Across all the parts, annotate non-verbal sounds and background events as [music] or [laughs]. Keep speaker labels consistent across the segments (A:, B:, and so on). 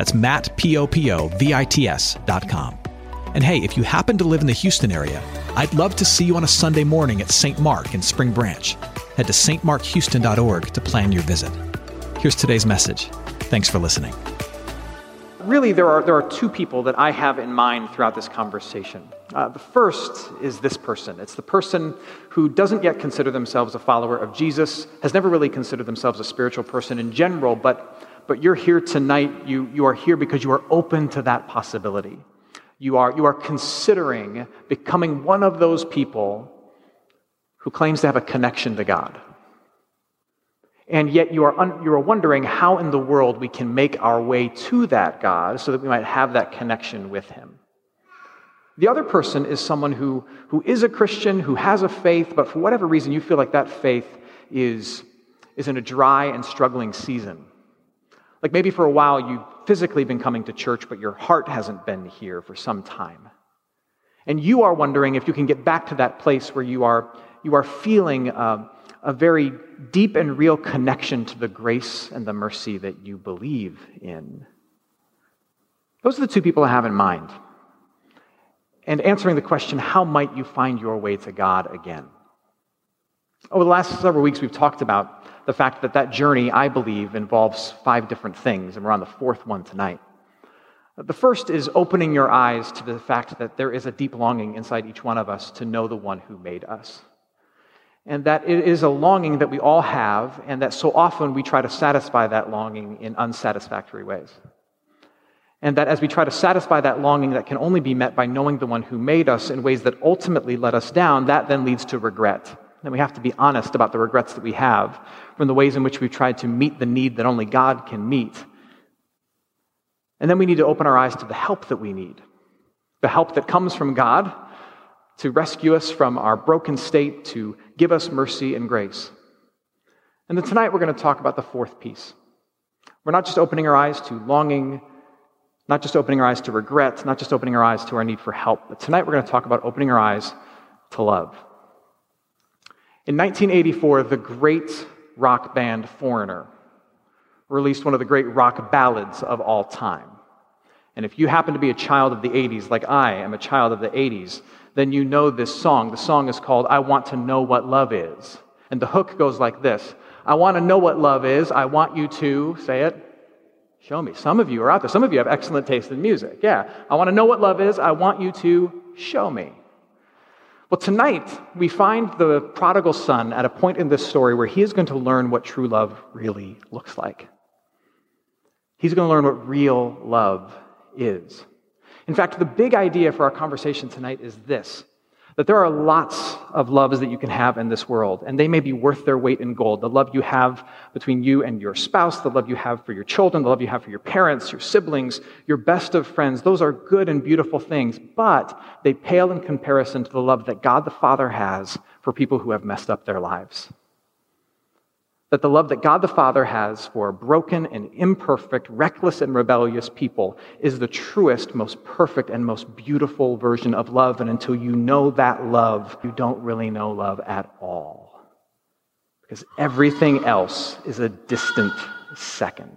A: That's Matt, P-O-P-O-V-I-T-S dot com. And hey, if you happen to live in the Houston area, I'd love to see you on a Sunday morning at St. Mark in Spring Branch. Head to stmarkhouston.org to plan your visit. Here's today's message. Thanks for listening.
B: Really, there are, there are two people that I have in mind throughout this conversation. Uh, the first is this person. It's the person who doesn't yet consider themselves a follower of Jesus, has never really considered themselves a spiritual person in general, but but you're here tonight. You, you are here because you are open to that possibility. You are, you are considering becoming one of those people who claims to have a connection to God. And yet you are, un, you are wondering how in the world we can make our way to that God so that we might have that connection with Him. The other person is someone who, who is a Christian, who has a faith, but for whatever reason you feel like that faith is, is in a dry and struggling season. Like maybe for a while you've physically been coming to church, but your heart hasn't been here for some time. And you are wondering if you can get back to that place where you are, you are feeling a, a very deep and real connection to the grace and the mercy that you believe in. Those are the two people I have in mind. And answering the question, how might you find your way to God again? Over the last several weeks, we've talked about the fact that that journey, I believe, involves five different things, and we're on the fourth one tonight. The first is opening your eyes to the fact that there is a deep longing inside each one of us to know the one who made us. And that it is a longing that we all have, and that so often we try to satisfy that longing in unsatisfactory ways. And that as we try to satisfy that longing that can only be met by knowing the one who made us in ways that ultimately let us down, that then leads to regret and we have to be honest about the regrets that we have from the ways in which we've tried to meet the need that only God can meet. And then we need to open our eyes to the help that we need the help that comes from God to rescue us from our broken state, to give us mercy and grace. And then tonight we're going to talk about the fourth piece. We're not just opening our eyes to longing, not just opening our eyes to regret, not just opening our eyes to our need for help, but tonight we're going to talk about opening our eyes to love. In 1984, the great rock band Foreigner released one of the great rock ballads of all time. And if you happen to be a child of the 80s, like I am a child of the 80s, then you know this song. The song is called I Want to Know What Love Is. And the hook goes like this I want to know what love is. I want you to, say it, show me. Some of you are out there. Some of you have excellent taste in music. Yeah. I want to know what love is. I want you to show me. Well, tonight we find the prodigal son at a point in this story where he is going to learn what true love really looks like. He's going to learn what real love is. In fact, the big idea for our conversation tonight is this that there are lots of loves that you can have in this world, and they may be worth their weight in gold. The love you have between you and your spouse, the love you have for your children, the love you have for your parents, your siblings, your best of friends, those are good and beautiful things, but they pale in comparison to the love that God the Father has for people who have messed up their lives that the love that God the Father has for broken and imperfect, reckless and rebellious people is the truest, most perfect, and most beautiful version of love. And until you know that love, you don't really know love at all. Because everything else is a distant second.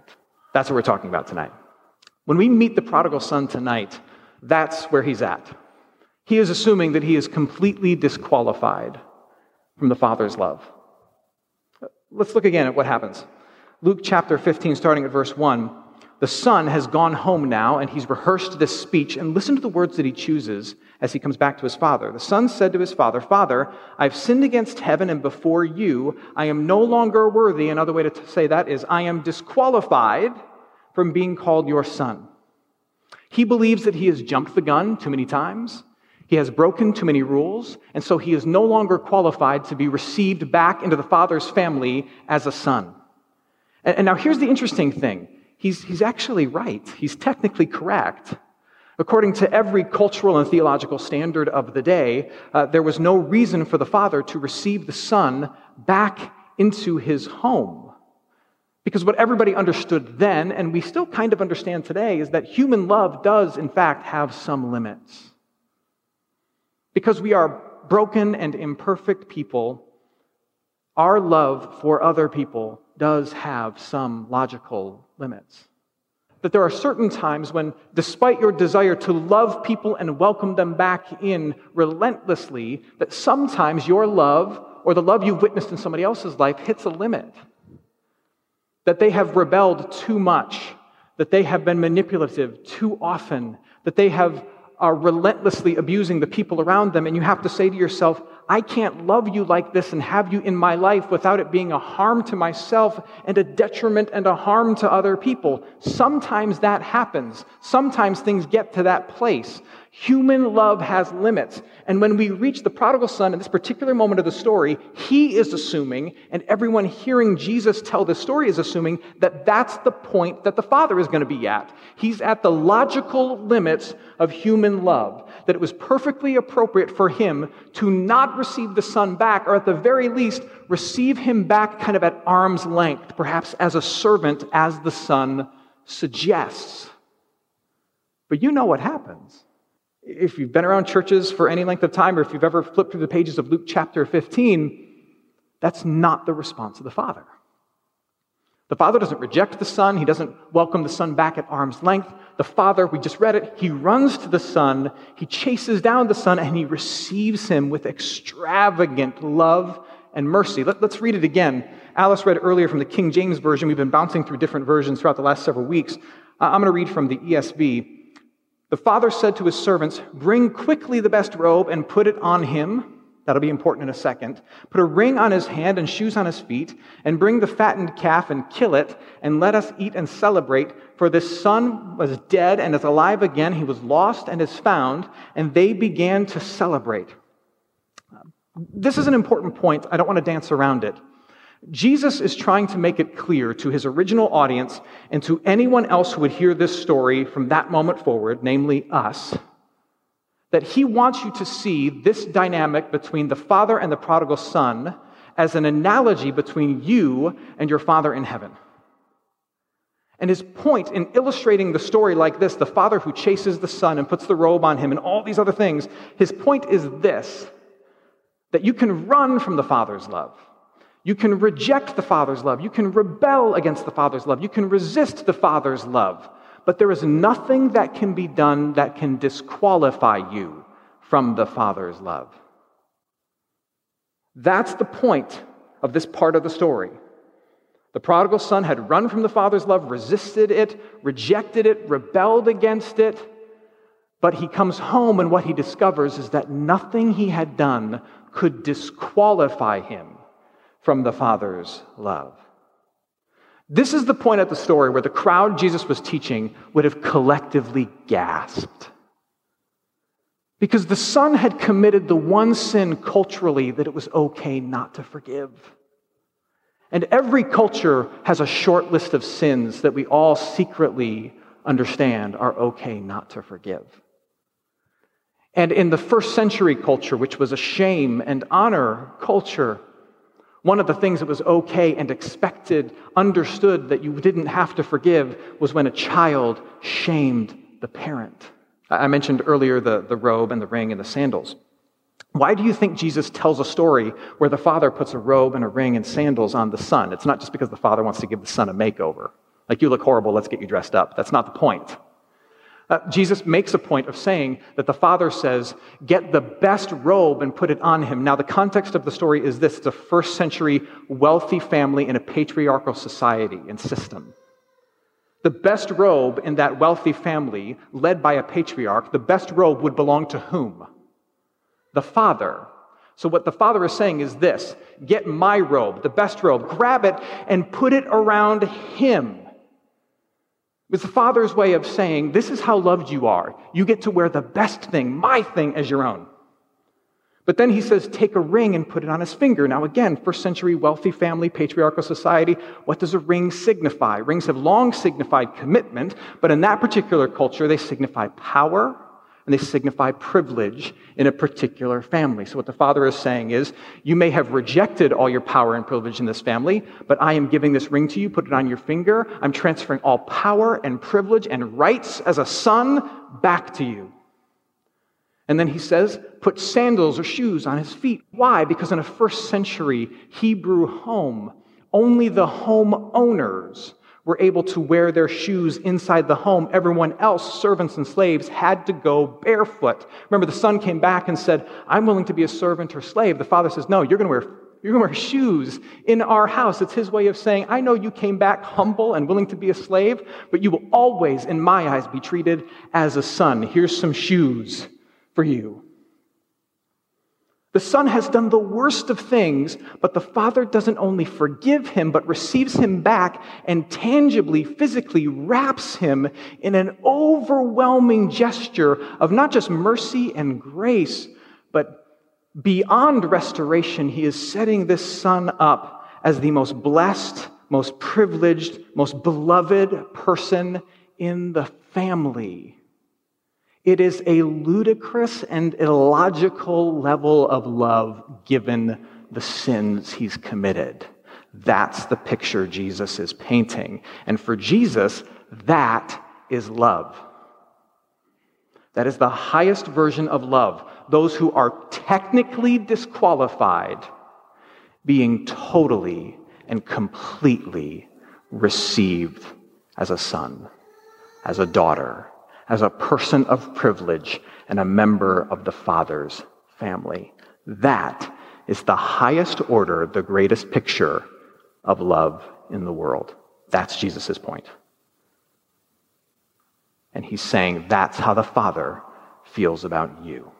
B: That's what we're talking about tonight. When we meet the prodigal son tonight, that's where he's at. He is assuming that he is completely disqualified from the Father's love. Let's look again at what happens. Luke chapter 15, starting at verse 1. The son has gone home now, and he's rehearsed this speech, and listen to the words that he chooses as he comes back to his father. The son said to his father, Father, I've sinned against heaven and before you. I am no longer worthy. Another way to say that is, I am disqualified from being called your son. He believes that he has jumped the gun too many times. He has broken too many rules, and so he is no longer qualified to be received back into the Father's family as a son. And, and now here's the interesting thing he's, he's actually right. He's technically correct. According to every cultural and theological standard of the day, uh, there was no reason for the Father to receive the Son back into his home. Because what everybody understood then, and we still kind of understand today, is that human love does, in fact, have some limits. Because we are broken and imperfect people, our love for other people does have some logical limits. That there are certain times when, despite your desire to love people and welcome them back in relentlessly, that sometimes your love or the love you've witnessed in somebody else's life hits a limit. That they have rebelled too much, that they have been manipulative too often, that they have are relentlessly abusing the people around them, and you have to say to yourself, I can't love you like this and have you in my life without it being a harm to myself and a detriment and a harm to other people. Sometimes that happens. Sometimes things get to that place. Human love has limits. And when we reach the prodigal son in this particular moment of the story, he is assuming, and everyone hearing Jesus tell this story is assuming, that that's the point that the father is going to be at. He's at the logical limits of human love. That it was perfectly appropriate for him to not receive the son back, or at the very least, receive him back kind of at arm's length, perhaps as a servant, as the son suggests. But you know what happens if you've been around churches for any length of time, or if you've ever flipped through the pages of Luke chapter 15, that's not the response of the Father. The Father doesn't reject the Son. He doesn't welcome the Son back at arm's length. The Father, we just read it, he runs to the Son, he chases down the Son, and he receives him with extravagant love and mercy. Let, us read it again. Alice read earlier from the King James Version. We've been bouncing through different versions throughout the last several weeks. Uh, I'm going to read from the ESV. The father said to his servants, Bring quickly the best robe and put it on him. That'll be important in a second. Put a ring on his hand and shoes on his feet, and bring the fattened calf and kill it, and let us eat and celebrate. For this son was dead and is alive again. He was lost and is found. And they began to celebrate. This is an important point. I don't want to dance around it. Jesus is trying to make it clear to his original audience and to anyone else who would hear this story from that moment forward, namely us, that he wants you to see this dynamic between the father and the prodigal son as an analogy between you and your father in heaven. And his point in illustrating the story like this, the father who chases the son and puts the robe on him and all these other things, his point is this that you can run from the father's love. You can reject the Father's love. You can rebel against the Father's love. You can resist the Father's love. But there is nothing that can be done that can disqualify you from the Father's love. That's the point of this part of the story. The prodigal son had run from the Father's love, resisted it, rejected it, rebelled against it. But he comes home, and what he discovers is that nothing he had done could disqualify him from the Father's love. This is the point at the story where the crowd Jesus was teaching would have collectively gasped. Because the son had committed the one sin culturally that it was okay not to forgive. And every culture has a short list of sins that we all secretly understand are okay not to forgive. And in the first century culture, which was a shame and honor culture, one of the things that was okay and expected, understood that you didn't have to forgive, was when a child shamed the parent. I mentioned earlier the, the robe and the ring and the sandals. Why do you think Jesus tells a story where the father puts a robe and a ring and sandals on the son? It's not just because the father wants to give the son a makeover. Like, you look horrible, let's get you dressed up. That's not the point. Uh, Jesus makes a point of saying that the father says, Get the best robe and put it on him. Now, the context of the story is this it's a first century wealthy family in a patriarchal society and system. The best robe in that wealthy family, led by a patriarch, the best robe would belong to whom? The father. So, what the father is saying is this get my robe, the best robe, grab it and put it around him. It's the Father's way of saying, This is how loved you are. You get to wear the best thing, my thing, as your own. But then he says, take a ring and put it on his finger. Now, again, first century wealthy family, patriarchal society, what does a ring signify? Rings have long signified commitment, but in that particular culture, they signify power and they signify privilege in a particular family. So, what the father is saying is, you may have rejected all your power and privilege in this family, but I am giving this ring to you, put it on your finger. I'm transferring all power and privilege and rights as a son back to you. And then he says, put sandals or shoes on his feet. Why? Because in a first century Hebrew home, only the home owners were able to wear their shoes inside the home. Everyone else, servants and slaves, had to go barefoot. Remember, the son came back and said, I'm willing to be a servant or slave. The father says, No, you're going to wear you're going to wear shoes in our house. It's his way of saying, I know you came back humble and willing to be a slave, but you will always, in my eyes, be treated as a son. Here's some shoes for you. The son has done the worst of things, but the father doesn't only forgive him, but receives him back and tangibly, physically wraps him in an overwhelming gesture of not just mercy and grace, but beyond restoration, he is setting this son up as the most blessed, most privileged, most beloved person in the family. It is a ludicrous and illogical level of love given the sins he's committed. That's the picture Jesus is painting. And for Jesus, that is love. That is the highest version of love. Those who are technically disqualified being totally and completely received as a son, as a daughter, as a person of privilege and a member of the Father's family. That is the highest order, the greatest picture of love in the world. That's Jesus' point. And he's saying that's how the Father feels about you.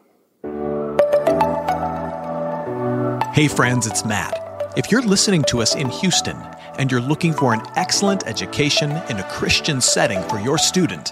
A: Hey, friends, it's Matt. If you're listening to us in Houston and you're looking for an excellent education in a Christian setting for your student,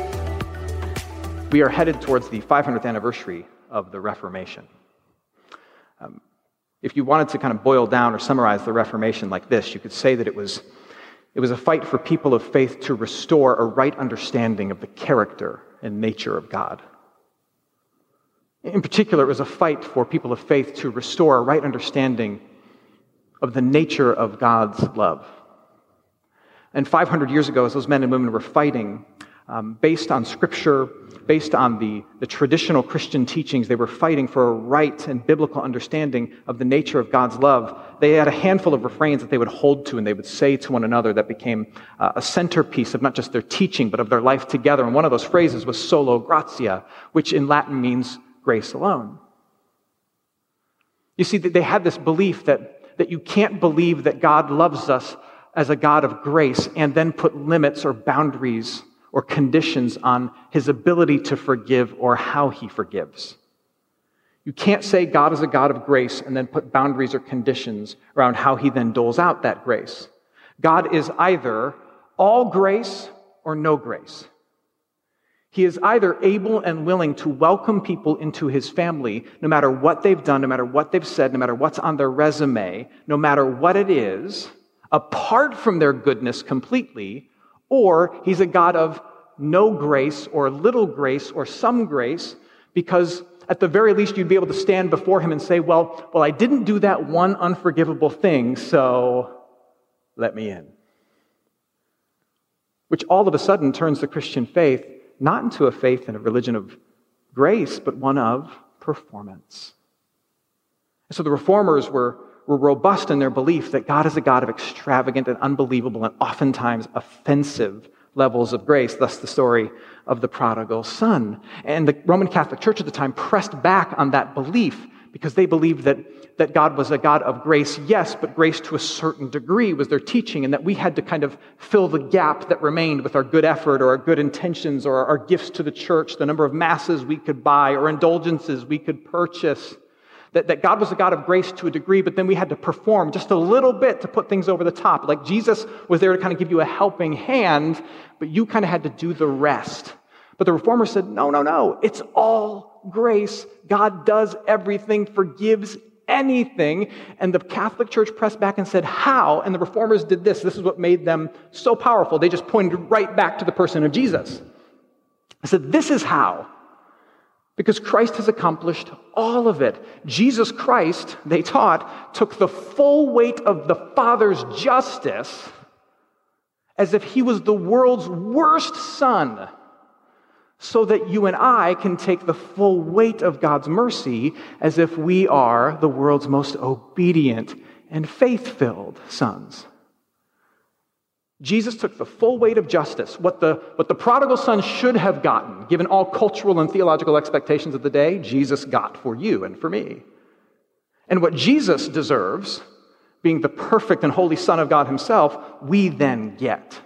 B: we are headed towards the 500th anniversary of the Reformation. Um, if you wanted to kind of boil down or summarize the Reformation like this, you could say that it was, it was a fight for people of faith to restore a right understanding of the character and nature of God. In particular, it was a fight for people of faith to restore a right understanding of the nature of God's love. And 500 years ago, as those men and women were fighting, um, based on scripture, based on the, the traditional Christian teachings. They were fighting for a right and biblical understanding of the nature of God's love. They had a handful of refrains that they would hold to and they would say to one another that became uh, a centerpiece of not just their teaching, but of their life together. And one of those phrases was sola gratia, which in Latin means grace alone. You see, they had this belief that, that you can't believe that God loves us as a God of grace and then put limits or boundaries or conditions on his ability to forgive or how he forgives. You can't say God is a God of grace and then put boundaries or conditions around how he then doles out that grace. God is either all grace or no grace. He is either able and willing to welcome people into his family, no matter what they've done, no matter what they've said, no matter what's on their resume, no matter what it is, apart from their goodness completely, or he's a God of no grace or little grace or some grace because at the very least you'd be able to stand before him and say, well, well, I didn't do that one unforgivable thing, so let me in. Which all of a sudden turns the Christian faith not into a faith and a religion of grace, but one of performance. And so the reformers were were robust in their belief that God is a God of extravagant and unbelievable and oftentimes offensive levels of grace, thus the story of the prodigal son. And the Roman Catholic Church at the time pressed back on that belief because they believed that, that God was a God of grace, yes, but grace to a certain degree was their teaching, and that we had to kind of fill the gap that remained with our good effort or our good intentions or our gifts to the church, the number of masses we could buy or indulgences we could purchase. That, that God was a God of grace to a degree, but then we had to perform just a little bit to put things over the top. Like Jesus was there to kind of give you a helping hand, but you kind of had to do the rest. But the reformer said, no, no, no. It's all grace. God does everything, forgives anything. And the Catholic Church pressed back and said, How? And the reformers did this. This is what made them so powerful. They just pointed right back to the person of Jesus. I said, This is how. Because Christ has accomplished all of it. Jesus Christ, they taught, took the full weight of the Father's justice as if he was the world's worst son, so that you and I can take the full weight of God's mercy as if we are the world's most obedient and faith filled sons. Jesus took the full weight of justice, what the, what the prodigal son should have gotten, given all cultural and theological expectations of the day, Jesus got for you and for me. And what Jesus deserves, being the perfect and holy Son of God himself, we then get.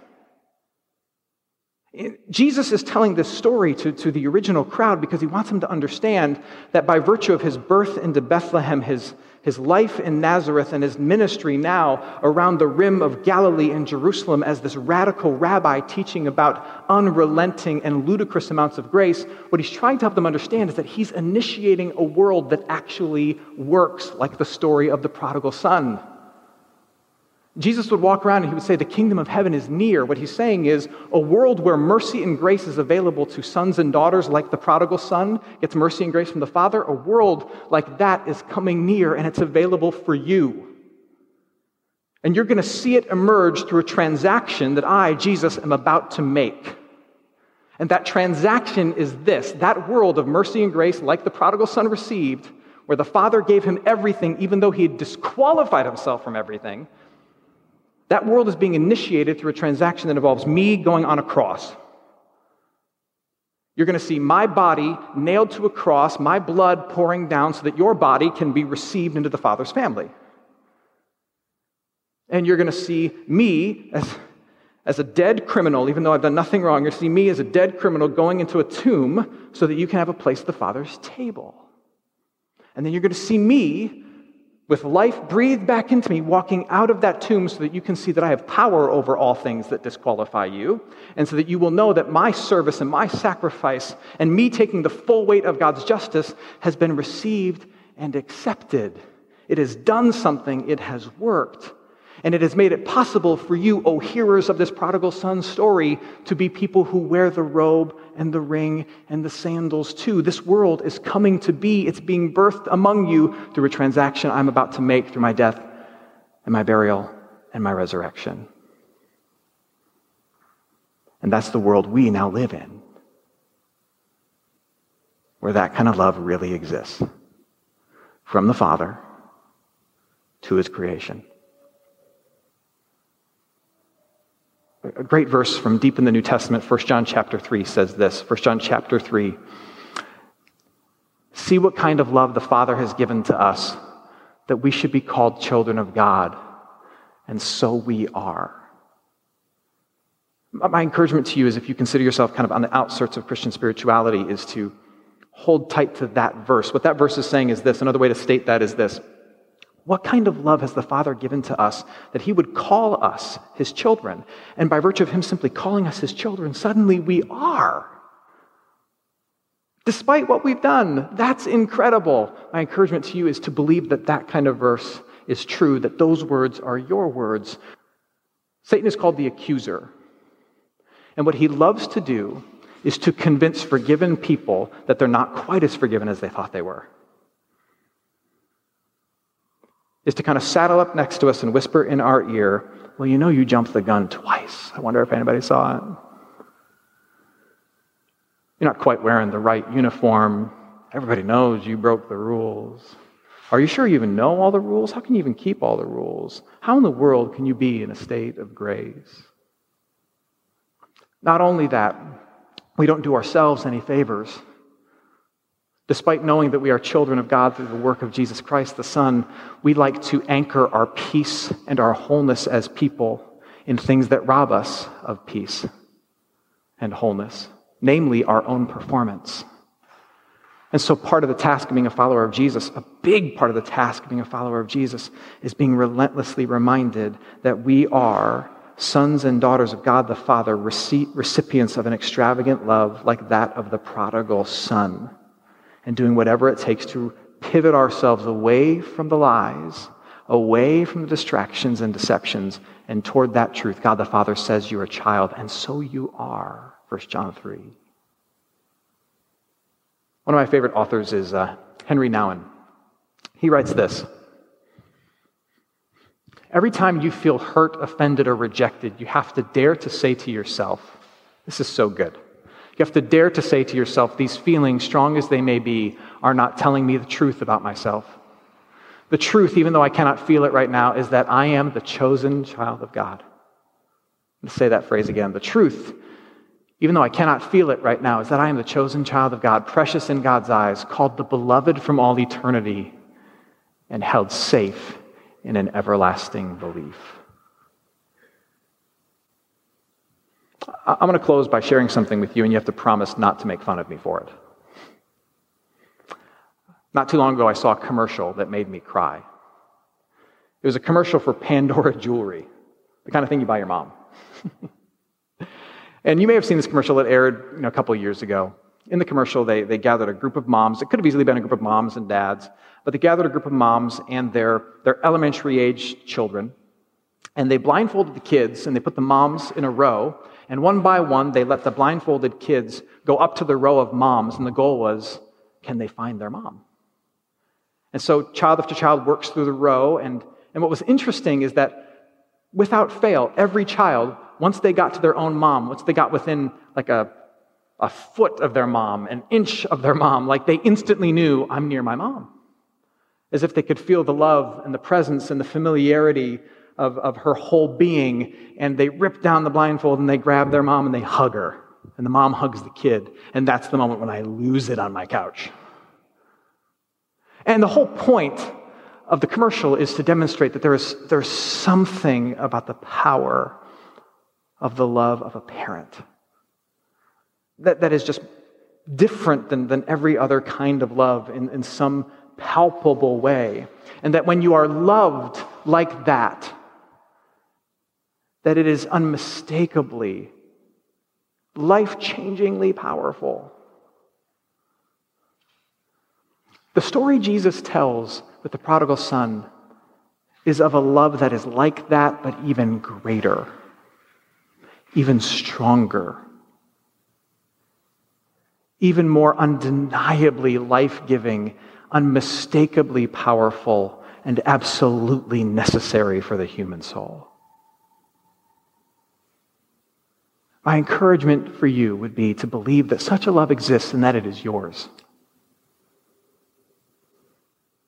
B: Jesus is telling this story to, to the original crowd because he wants them to understand that by virtue of his birth into Bethlehem, his, his life in Nazareth, and his ministry now around the rim of Galilee and Jerusalem as this radical rabbi teaching about unrelenting and ludicrous amounts of grace, what he's trying to help them understand is that he's initiating a world that actually works like the story of the prodigal son. Jesus would walk around and he would say, The kingdom of heaven is near. What he's saying is a world where mercy and grace is available to sons and daughters, like the prodigal son gets mercy and grace from the Father. A world like that is coming near and it's available for you. And you're going to see it emerge through a transaction that I, Jesus, am about to make. And that transaction is this that world of mercy and grace, like the prodigal son received, where the Father gave him everything, even though he had disqualified himself from everything that world is being initiated through a transaction that involves me going on a cross. You're going to see my body nailed to a cross, my blood pouring down so that your body can be received into the Father's family. And you're going to see me as, as a dead criminal, even though I've done nothing wrong. You're going to see me as a dead criminal going into a tomb so that you can have a place at the Father's table. And then you're going to see me with life breathed back into me, walking out of that tomb so that you can see that I have power over all things that disqualify you, and so that you will know that my service and my sacrifice and me taking the full weight of God's justice has been received and accepted. It has done something, it has worked. And it has made it possible for you, O hearers of this prodigal son story, to be people who wear the robe and the ring and the sandals too. This world is coming to be. It's being birthed among you through a transaction I'm about to make through my death and my burial and my resurrection. And that's the world we now live in, where that kind of love really exists from the Father to his creation. A great verse from deep in the New Testament, 1 John chapter 3 says this. 1 John chapter 3. See what kind of love the Father has given to us, that we should be called children of God. And so we are. My encouragement to you is if you consider yourself kind of on the outskirts of Christian spirituality, is to hold tight to that verse. What that verse is saying is this. Another way to state that is this what kind of love has the Father given to us that He would call us His children? And by virtue of Him simply calling us His children, suddenly we are. Despite what we've done, that's incredible. My encouragement to you is to believe that that kind of verse is true, that those words are your words. Satan is called the accuser. And what he loves to do is to convince forgiven people that they're not quite as forgiven as they thought they were is to kind of saddle up next to us and whisper in our ear, Well, you know, you jumped the gun twice. I wonder if anybody saw it. You're not quite wearing the right uniform. Everybody knows you broke the rules. Are you sure you even know all the rules? How can you even keep all the rules? How in the world can you be in a state of grace? Not only that, we don't do ourselves any favors Despite knowing that we are children of God through the work of Jesus Christ, the Son, we like to anchor our peace and our wholeness as people in things that rob us of peace and wholeness, namely our own performance. And so, part of the task of being a follower of Jesus, a big part of the task of being a follower of Jesus, is being relentlessly reminded that we are sons and daughters of God the Father, recipients of an extravagant love like that of the prodigal son and doing whatever it takes to pivot ourselves away from the lies, away from the distractions and deceptions, and toward that truth. God the Father says you're a child, and so you are. 1 John 3. One of my favorite authors is uh, Henri Nouwen. He writes this Every time you feel hurt, offended, or rejected, you have to dare to say to yourself, This is so good. You have to dare to say to yourself, these feelings, strong as they may be, are not telling me the truth about myself. The truth, even though I cannot feel it right now, is that I am the chosen child of God. Let's say that phrase again. The truth, even though I cannot feel it right now, is that I am the chosen child of God, precious in God's eyes, called the beloved from all eternity, and held safe in an everlasting belief. I'm going to close by sharing something with you, and you have to promise not to make fun of me for it. Not too long ago, I saw a commercial that made me cry. It was a commercial for Pandora [laughs] jewelry, the kind of thing you buy your mom. [laughs] and you may have seen this commercial that aired you know, a couple years ago. In the commercial, they, they gathered a group of moms. It could have easily been a group of moms and dads, but they gathered a group of moms and their, their elementary age children. And they blindfolded the kids and they put the moms in a row and one by one, they let the blindfolded kids go up to the row of moms, and the goal was can they find their mom? And so child after child works through the row. And, and what was interesting is that without fail, every child, once they got to their own mom, once they got within like a, a foot of their mom, an inch of their mom, like they instantly knew, I'm near my mom. As if they could feel the love and the presence and the familiarity of, of her whole being, and they rip down the blindfold and they grab their mom and they hug her. And the mom hugs the kid. And that's the moment when I lose it on my couch. And the whole point of the commercial is to demonstrate that there is there's something about the power of the love of a parent that, that is just different than, than every other kind of love in, in some palpable way. And that when you are loved like that, that it is unmistakably, life changingly powerful. The story Jesus tells with the prodigal son is of a love that is like that, but even greater, even stronger, even more undeniably life giving, unmistakably powerful, and absolutely necessary for the human soul. My encouragement for you would be to believe that such a love exists and that it is yours.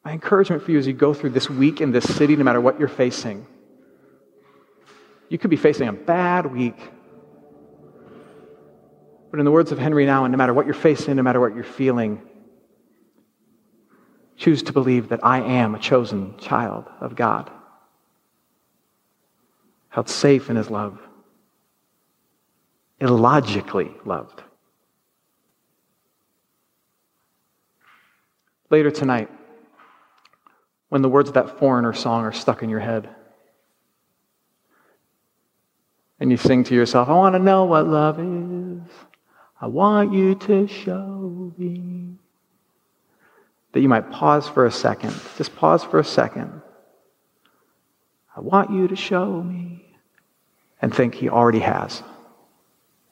B: My encouragement for you as you go through this week in this city, no matter what you're facing, you could be facing a bad week. But in the words of Henri Nouwen, no matter what you're facing, no matter what you're feeling, choose to believe that I am a chosen child of God, held safe in his love illogically loved. Later tonight, when the words of that foreigner song are stuck in your head, and you sing to yourself, I want to know what love is. I want you to show me. That you might pause for a second. Just pause for a second. I want you to show me. And think he already has